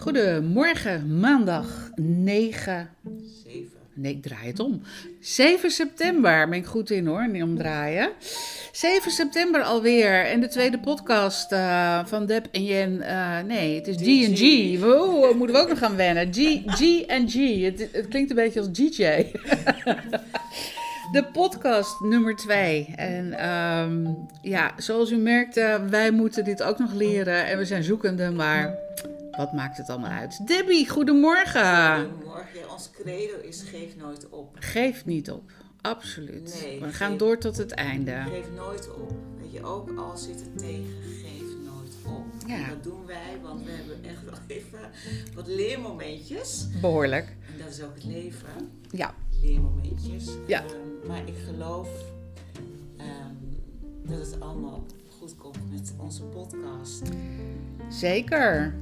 Goedemorgen, maandag 9. 7. Nee, ik draai het om. 7 september, ben ik goed in hoor, niet omdraaien. 7 september alweer en de tweede podcast eh, van Deb en Jen. eh, nee, het is G&G. Wow, moeten we ook nog gaan wennen. G, G en G. Het, het klinkt een beetje als DJ. De podcast nummer 2. En ehm, ja, zoals u merkt, eh, wij moeten dit ook nog leren. En we zijn zoekende, maar wat maakt het allemaal uit? Debbie, goedemorgen. Goedemorgen. Ja, ons credo is geef nooit op. Geef niet op. Absoluut. Nee, we gaan geef- door tot het einde. Geef nooit op. Weet je, ook al zit het tegen, geef nooit op. Ja. En dat doen wij, want we hebben echt wel even wat leermomentjes. Behoorlijk. En dat is ook het leven. Ja, Leermomentjes. Ja. Ehm, maar ik geloof ehm, dat het allemaal goed komt met onze podcast. zeker.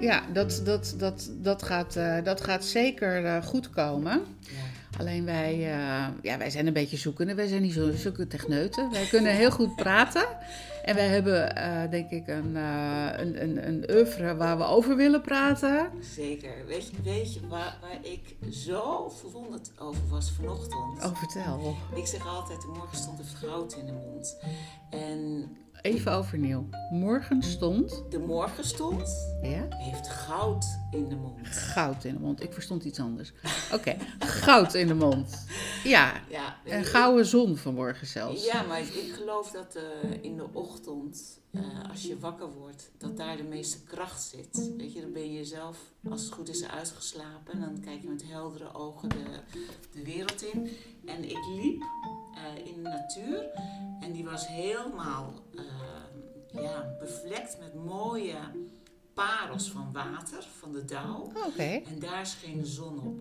Ja, dat, dat, dat, dat, gaat, eh, dat gaat zeker eh, goed komen. Ja. Alleen wij, eh, ja, wij zijn een beetje zoekende. Wij zijn niet zo, zulke techneuten. Wij kunnen heel goed praten. En wij hebben, denk ik, een, een, een, een oeuvre waar we over willen praten. Zeker. Weet je, weet je waar, waar ik zo verwonderd over was vanochtend? Oh, vertel. Ik zeg altijd, morgen stond er goud in de mond. En Even overnieuw. Morgen stond de morgen stond, ja, heeft goud in de mond. goud in de mond. Ik verstond iets anders. Oké, goud in de mond. Ja, Ja, een gouden zon vanmorgen zelfs. Ja, maar ik geloof dat eh, in de ochtend, eh, als je wakker wordt, dat daar de meeste kracht zit. Weet je, dan ben je zelf, als het goed is, uitgeslapen. En dan kijk je met heldere ogen de, de wereld in. En ik liep eh, in de natuur. En die was helemaal eh, ja, bevlekt met mooie parels van water, van de dauw. Oké. En daar scheen de zon op.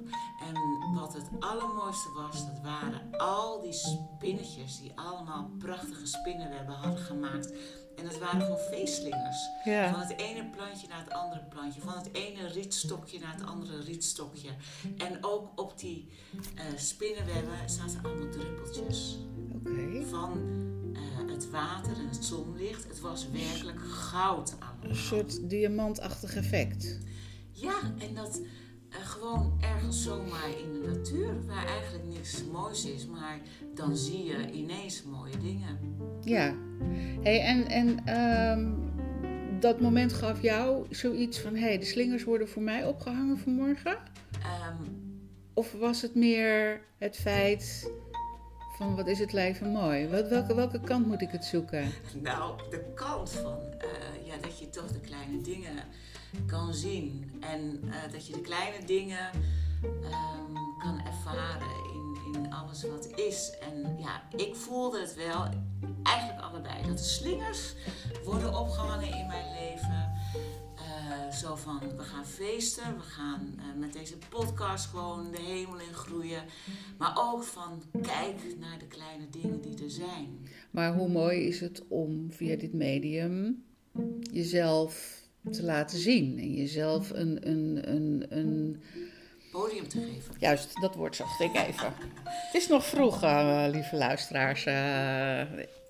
En wat het allermooiste was, dat waren al die spinnetjes die allemaal prachtige spinnenwebben hadden gemaakt. En het waren gewoon feestslingers. Van het ene plantje naar het andere plantje. Van het ene rietstokje naar het andere rietstokje. En ook op die eh, spinnenwebben zaten allemaal druppeltjes. Van eh, het water en het zonlicht. Het was werkelijk goud allemaal. Een soort diamantachtig effect. Ja, en dat eh, gewoon ergens zomaar in de natuur, waar eigenlijk niks moois is, maar dan zie je ineens mooie dingen. Ja. Hey, en en ehm, dat moment gaf jou zoiets van: hé, hey, de slingers worden voor mij opgehangen vanmorgen? Ehm, Of was het meer het feit van: wat is het leven mooi? Wat, welke, welke kant moet ik het zoeken? nou, de kant van eh, ja, dat je toch de kleine dingen kan zien en eh, dat je de kleine dingen ehm, kan ervaren in, in alles wat is. En ja, ik voelde het wel, eigenlijk allebei, dat de slingers worden opgehangen in mijn leven. Zo van, we gaan feesten, we gaan eh, met deze podcast gewoon de hemel in groeien. Maar ook van, kijk naar de kleine dingen die er zijn. Maar hoe mooi is het om via dit medium jezelf te laten zien en jezelf een, een, een, een Podium te geven. Juist, dat woord zocht ik even. Het is nog vroeg, eh, lieve luisteraars. eh,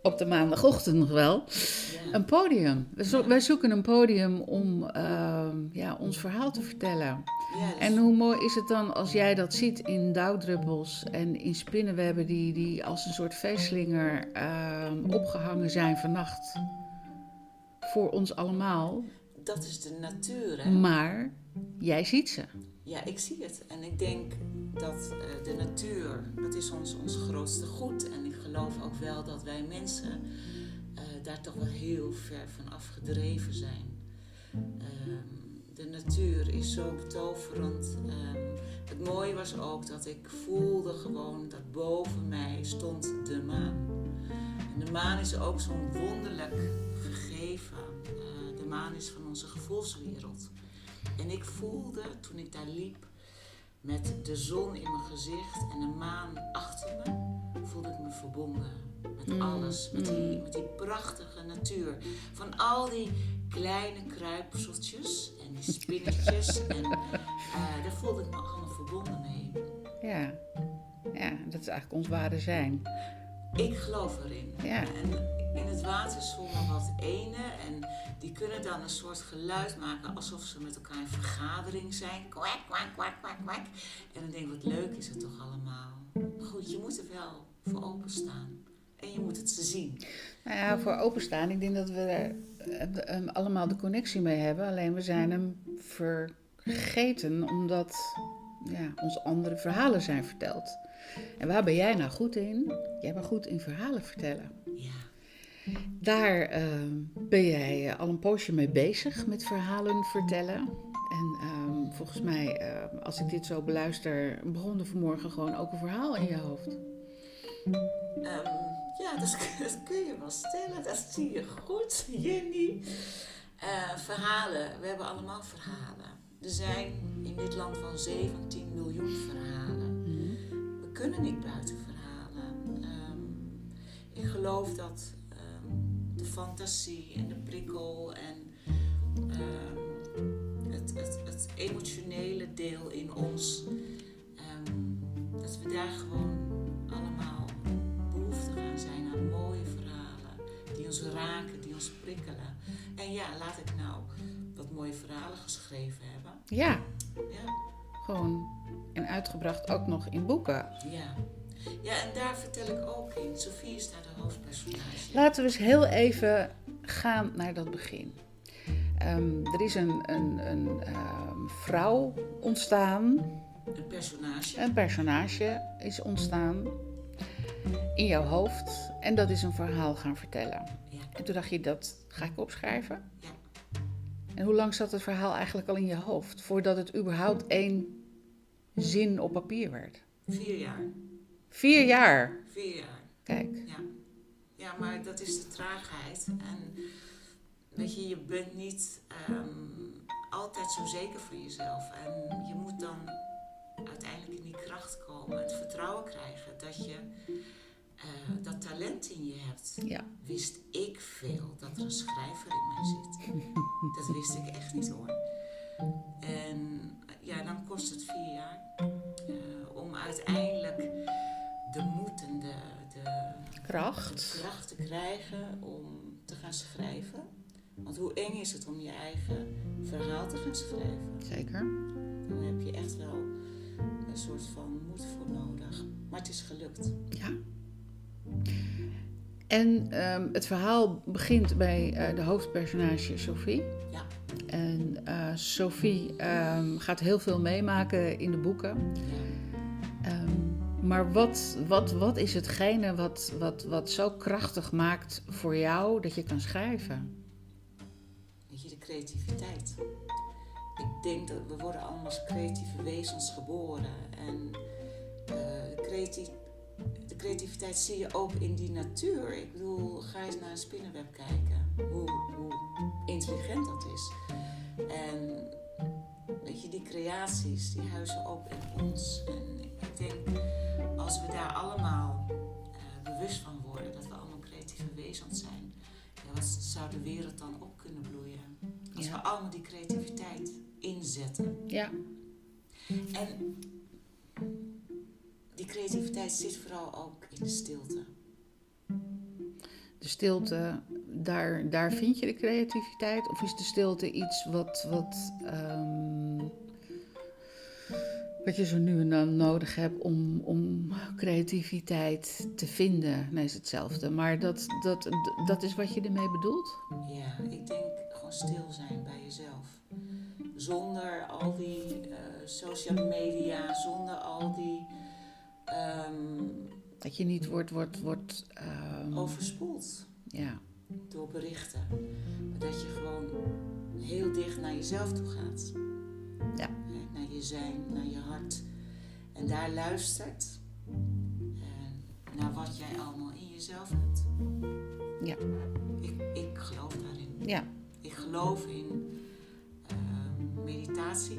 op de maandagochtend nog wel. Ja. Een podium. Wij zoeken een podium om ehm, ja, ons verhaal te vertellen. En hoe mooi is het dan als jij dat ziet in dauwdruppels en in spinnenwebben die, die als een soort feestslinger ehm, opgehangen zijn vannacht. Voor ons allemaal. dat is de natuur, hè? Maar jij ziet ze. Ja, ik zie het. En ik denk dat eh, de natuur, dat is ons, ons grootste goed. En ik geloof ook wel dat wij mensen eh, daar toch wel heel ver van afgedreven zijn. Ehm, de natuur is zo betoverend. Ehm, het mooie was ook dat ik voelde gewoon dat boven mij stond de maan. En de maan is ook zo'n wonderlijk gegeven. Eh, de maan is van onze gevoelswereld. En ik voelde toen ik daar liep met de zon in mijn gezicht en de maan achter me, voelde ik me verbonden met Mm, alles. Met die, mm. met die prachtige natuur. Van al die kleine kruipseltjes en die spinnetjes. en eh, daar voelde ik me allemaal verbonden mee. Ja. ja, dat is eigenlijk ons ware zijn. Ik geloof erin. Ja. En in het water zwommen wat enen en die kunnen dan een soort geluid maken alsof ze met elkaar in vergadering zijn. Kwak, kwak, kwak, kwak, kwak. En dan denk ik, wat leuk is het toch allemaal. Maar goed, je moet er wel voor openstaan. En je moet het ze zien. Nou ja, voor openstaan. Ik denk dat we er eh, eh, allemaal de connectie mee hebben. Alleen we zijn hem vergeten omdat ja, ons andere verhalen zijn verteld. En waar ben jij nou goed in? Jij bent goed in verhalen vertellen. Ja. Daar eh, ben jij eh, al een poosje mee bezig met verhalen vertellen. En ehm, volgens mij, eh, als ik dit zo beluister, begon er vanmorgen gewoon ook een verhaal in je hoofd. Ehm, ja, dat, dat kun je wel stellen. Dat zie je goed, Jenny. Eh, verhalen. We hebben allemaal verhalen. Er zijn in dit land van 17 miljoen verhalen. Kunnen niet buiten verhalen. Ehm, ik geloof dat ehm, de fantasie en de prikkel en ehm, het, het, het emotionele deel in ons, dat we daar gewoon allemaal behoefte aan zijn aan mooie verhalen die ons raken, die ons prikkelen. En ja, laat ik nou wat mooie verhalen geschreven hebben. Ja, Ja, gewoon en uitgebracht ook nog in boeken. ja. Ja, en daar vertel ik ook in. Sophie is daar de hoofdpersonage. Laten we eens heel even gaan naar dat begin. Ehm, er is een, een, een ehm, vrouw ontstaan, Een personage. een personage is ontstaan in jouw hoofd en dat is een verhaal gaan vertellen. Ja. En toen dacht je, dat ga ik opschrijven? Ja. En hoe lang zat het verhaal eigenlijk al in je hoofd voordat het überhaupt één zin op papier werd? Vier jaar. Vier jaar. Vier jaar. Kijk. Ja. ja, maar dat is de traagheid. En weet je, je bent niet ehm, altijd zo zeker van jezelf. En je moet dan uiteindelijk in die kracht komen. Het vertrouwen krijgen dat je eh, dat talent in je hebt. Ja. Wist ik veel dat er een schrijver in mij zit. Dat wist ik gaan schrijven. Want hoe eng is het om je eigen verhaal te gaan schrijven? Zeker. Dan heb je echt wel een soort van moed voor nodig. Maar het is gelukt. Ja. En ehm, het verhaal begint bij eh, de hoofdpersonage Sophie. Ja. En eh, Sophie ehm, gaat heel veel meemaken in de boeken. Ja. Maar wat, wat, wat is hetgene wat, wat, wat zo krachtig maakt voor jou dat je kan schrijven? Weet je, de creativiteit. Ik denk dat we worden allemaal als creatieve wezens geboren. En eh, de, creati- de creativiteit zie je ook in die natuur. Ik bedoel, ga eens naar een spinnenweb kijken. Hoe, hoe intelligent dat is. En weet je, die creaties, die huizen ook in ons. Ik denk, als we daar allemaal eh, bewust van worden, dat we allemaal creatieve wezens zijn. Ja, wat zou de wereld dan op kunnen bloeien? Als Ja. we allemaal die creativiteit inzetten. Ja, En die creativiteit zit vooral ook in de stilte. de stilte, daar, daar vind je de creativiteit? Of is de stilte iets wat, wat, ehm, wat je zo nu en dan nodig hebt om, om creativiteit te vinden? Nee, is hetzelfde. Maar dat, dat, dat is wat je ermee bedoelt? Ja, ik denk gewoon stil zijn bij jezelf. Zonder al die eh, social media, zonder al die ehm, Dat je niet wordt, wordt, wordt ehm, overspoeld ja. door berichten. Maar dat je gewoon heel dicht naar jezelf toe gaat. Naar je zijn, naar je hart. En daar luistert. En naar wat jij allemaal in jezelf hebt. Ja. Ik, ik geloof daarin. ja, Ik geloof in ehm, meditatie.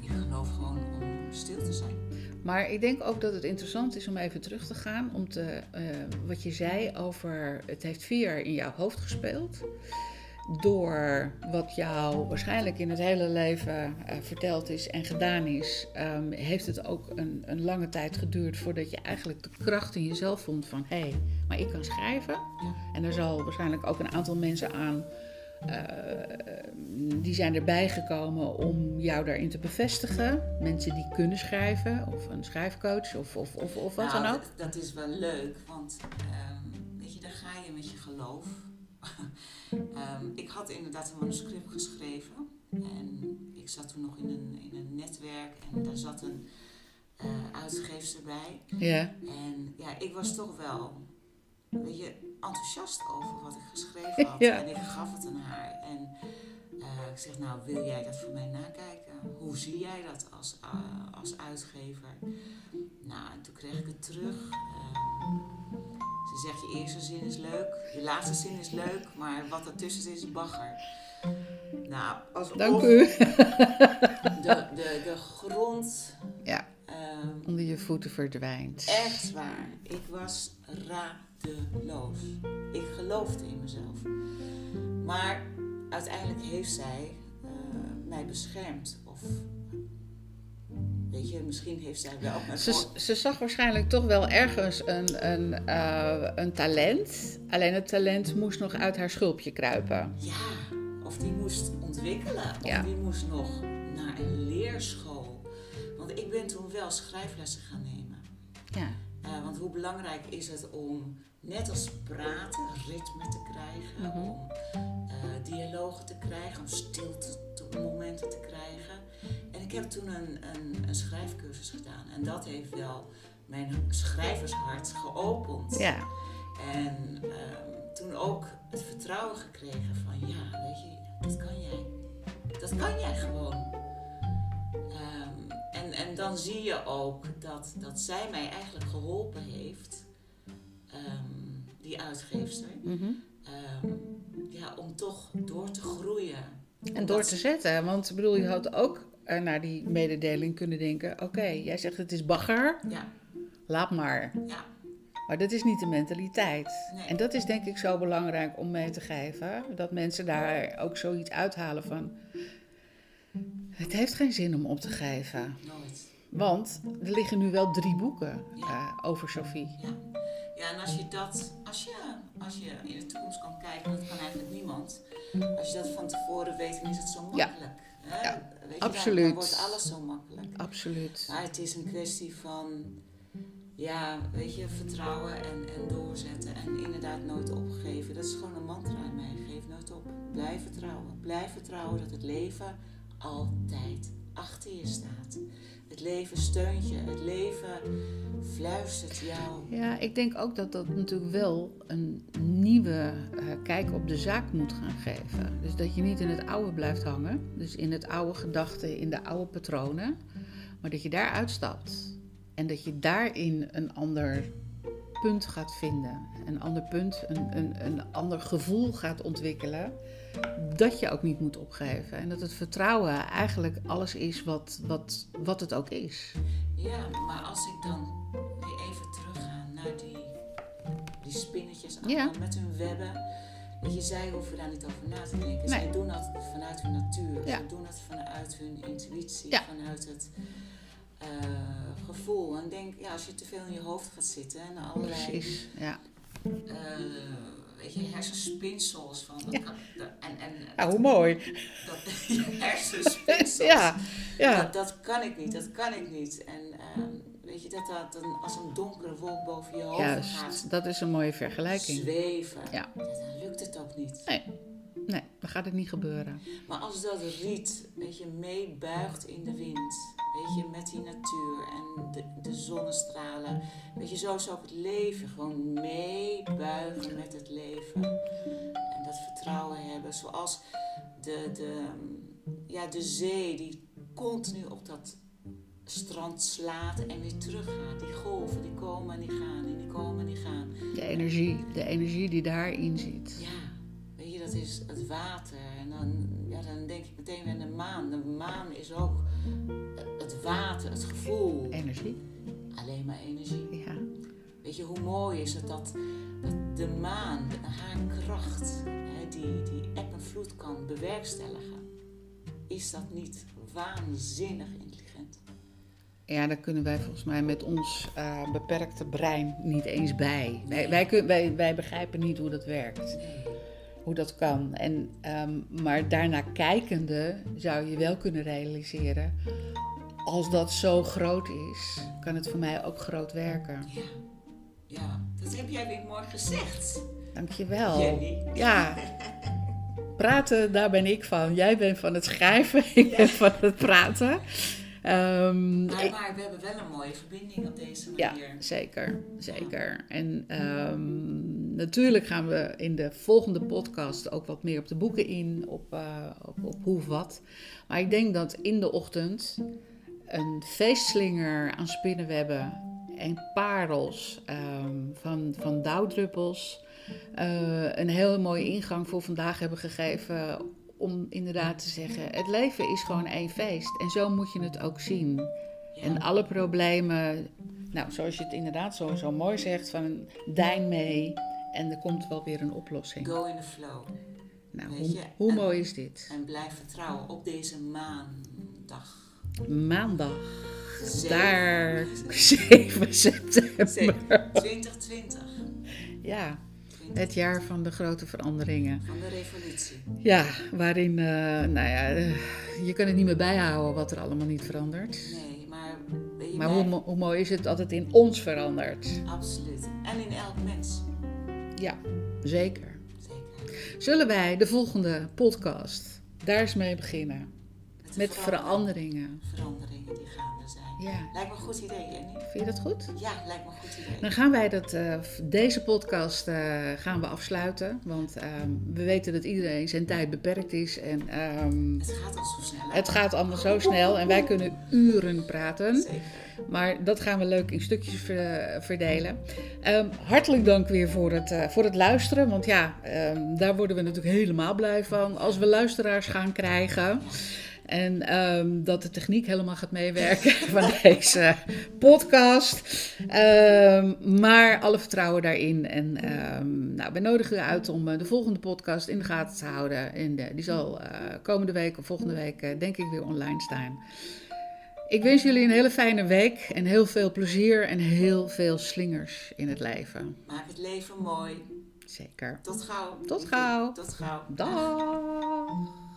Ik geloof gewoon om stil te zijn. Maar ik denk ook dat het interessant is om even terug te gaan. Om te, eh, wat je zei over het heeft vier in jouw hoofd gespeeld. Door wat jou waarschijnlijk in het hele leven uh, verteld is en gedaan is, um, heeft het ook een, een, lange tijd geduurd voordat je eigenlijk de kracht in jezelf vond van hé, hey, maar ik kan schrijven. En er zal waarschijnlijk ook een aantal mensen aan. Uh, die zijn erbij gekomen om jou daarin te bevestigen. Mensen die kunnen schrijven, of een schrijfcoach, of, of, of, of wat nou, dan ook. Dat, dat, is wel leuk, want um, weet je, daar ga je met je geloof. Um, ik had inderdaad een manuscript geschreven. En ik zat toen nog in een, in een netwerk en daar zat een uh, uitgeefster bij. Ja. En ja, ik was toch wel weet je, enthousiast over wat ik geschreven had. Ja. En ik gaf het aan haar. En uh, ik zeg, nou, wil jij dat voor mij nakijken? Hoe zie jij dat als, uh, als uitgever? Nou, en toen kreeg ik het terug. Uh, ze zegt, je eerste zin is leuk, je laatste zin is leuk, maar wat ertussen zit is bagger. Nou, alsof Dank u. De, de, de grond ja, um, onder je voeten verdwijnt. Echt waar. Ik was radeloos. Ik geloofde in mezelf. Maar uiteindelijk heeft zij uh, mij beschermd. Of weet je, misschien heeft zij wel. Met ze, ze zag waarschijnlijk toch wel ergens een, een, uh, een talent. Alleen het talent moest nog uit haar schulpje kruipen. Ja, of die moest ontwikkelen. Of ja. die moest nog naar een leerschool. Want ik ben toen wel schrijflessen gaan nemen. Ja. Uh, want hoe belangrijk is het om net als praten ritme te krijgen, mm -hmm. om uh, dialogen te krijgen, om stilte ik heb toen een, een, een, schrijfcursus gedaan en dat heeft wel mijn schrijvershart geopend. Ja. En uh, toen ook het vertrouwen gekregen van ja, weet je, dat kan jij. Dat kan jij gewoon. Um, en, en dan zie je ook dat, dat zij mij eigenlijk geholpen heeft, um, die uitgeefster, mm -hmm. um, ja, om toch door te groeien. En door te zetten, want bedoel, je had ook naar die mededeling kunnen denken: oké, okay, jij zegt het is bagger, ja. laat maar. Ja. Maar dat is niet de mentaliteit. Nee. En dat is denk ik zo belangrijk om mee te geven. Dat mensen daar ook zoiets uithalen van. Het heeft geen zin om op te geven. Nooit. Want er liggen nu wel drie boeken ja. uh, over Sophie. Ja. ja, en als je dat, als je, als je in de toekomst kan kijken, dat kan eigenlijk niemand. Als je dat van tevoren weet, dan is het zo makkelijk. Ja? Ja weet je, absoluut. Dan wordt alles zo makkelijk. Absoluut. Maar het is een kwestie van, ja, weet je, vertrouwen en, en doorzetten. En inderdaad nooit opgeven. Dat is gewoon een mantra in mij. Geef nooit op. Blijf vertrouwen. Blijf vertrouwen dat het leven altijd achter je staat. Het leven steunt je. Het leven fluistert jou. Ja, ik denk ook dat dat natuurlijk wel een nieuwe uh, kijk op de zaak moet gaan geven. Dus dat je niet in het oude blijft hangen. Dus in het oude gedachten, in de oude patronen. Maar dat je daar uitstapt. En dat je daarin een ander punt gaat vinden. Een ander punt, een, een, een ander gevoel gaat ontwikkelen. Dat je ook niet moet opgeven. En dat het vertrouwen eigenlijk alles is wat, wat, wat het ook is. Ja, maar als ik dan weer even terugga naar die, die spinnetjes Ja. met hun webben. Je, zij hoeven daar niet over na te denken. Nee. Zij doen dat vanuit hun natuur. Ja. Ze doen het vanuit hun intuïtie, Ja. vanuit het eh, gevoel. En denk, ja, als je te veel in je hoofd gaat zitten en allerlei Precies, ja. eh, weet je, hersenspinsels van. Ja. kan, en, en, Nou, hoe mooi. dat, hersenspinsels. Ja, ja. Dat, dat kan ik niet, dat kan ik niet. En ehm, weet je, dat dat een, als een donkere wolk boven je hoofd gaat dat is een mooie vergelijking. zweven, Ja. dan lukt het ook niet. Nee, nee, dan gaat het niet gebeuren. Maar als dat riet, weet je, meebuigt in de wind, weet je, met die natuur en de, de zonnestralen, weet je, zo is ook het leven gewoon meebuigen met het leven. En dat vertrouwen hebben, zoals de, de, ja, de zee die continu op dat strand slaat en weer teruggaat. Die golven, die komen en die gaan en die komen en die gaan. De energie, de energie die daarin zit. Ja, weet je, dat is het water. En dan, ja, dan denk ik meteen weer aan de maan. De maan is ook het water, het gevoel. Energie, Alleen maar energie. ja. Weet je, hoe mooi is het dat, dat de maan, haar kracht, hè, die, die eb en vloed kan bewerkstelligen, is dat niet waanzinnig intelligent? Ja, daar kunnen wij volgens mij met ons uh, beperkte brein niet eens bij. Wij, wij, kun, wij, wij begrijpen niet hoe dat werkt. Nee. Hoe dat kan. En, um, maar daarna kijkende zou je wel kunnen realiseren. Als dat zo groot is, kan het voor mij ook groot werken. Ja, ja. dat heb jij weer mooi gezegd. Dankjewel. Jenny. Ja. Praten, daar ben ik van. Jij bent van het schrijven, ik ben van het praten. Um, maar, maar, we hebben wel een mooie verbinding op deze manier. Ja, zeker. zeker. En um, natuurlijk gaan we in de volgende podcast ook wat meer op de boeken in, op, uh, op, op hoe of wat. Maar ik denk dat in de ochtend een feestslinger aan spinnenwebben en parels um, van, van dauwdruppels uh, een hele mooie ingang voor vandaag hebben gegeven om inderdaad te zeggen: het leven is gewoon één feest. En zo moet je het ook zien. En alle problemen, nou, zoals je het inderdaad zo, zo mooi zegt, van dijn mee en er komt wel weer een oplossing. Go in the flow. Nou, Weet hoe, je, hoe en- mooi is dit? En blijf vertrouwen op deze maandag. Maandag, daar 7 september. Zeven- 2020. Ja, het jaar van de grote veranderingen. Van de revolutie. Ja, waarin, eh, nou ja, eh, je kan het niet meer bijhouden wat er allemaal niet verandert. Nee, maar Maar hoe, hoe mooi is het dat het in ons verandert? Absoluut. En in elk mens. Ja, zeker. Zeker. Zullen wij de volgende podcast daar eens mee beginnen? Met verander- veranderingen. veranderingen die gaande zijn. Ja, Lijkt me een goed idee, Jenny. vind je dat goed? Ja, lijkt me een goed idee. Dan gaan wij dat, eh, deze podcast eh, gaan we afsluiten. Want ehm, we weten dat iedereen zijn tijd beperkt is. En ehm, Het gaat al zo snel. hè? het gaat allemaal zo snel. En wij kunnen uren praten. Zeker. Maar dat gaan we leuk in stukjes ver- verdelen. Ehm, hartelijk dank weer voor het, eh, voor het luisteren. Want ja, daar worden we natuurlijk helemaal blij van. Als we luisteraars gaan krijgen. En ehm, dat de techniek helemaal gaat meewerken van deze podcast. Ehm, maar alle vertrouwen daarin. En ehm, nou, we nodigen u uit om eh, de volgende podcast in de gaten te houden. En de- die zal eh, komende week of volgende week eh, denk ik weer online staan. Ik wens jullie een hele fijne week en heel veel plezier en heel veel slingers in het leven. Maak het leven mooi. Zeker. Tot gauw. Tot gauw. Tot gauw. Dag.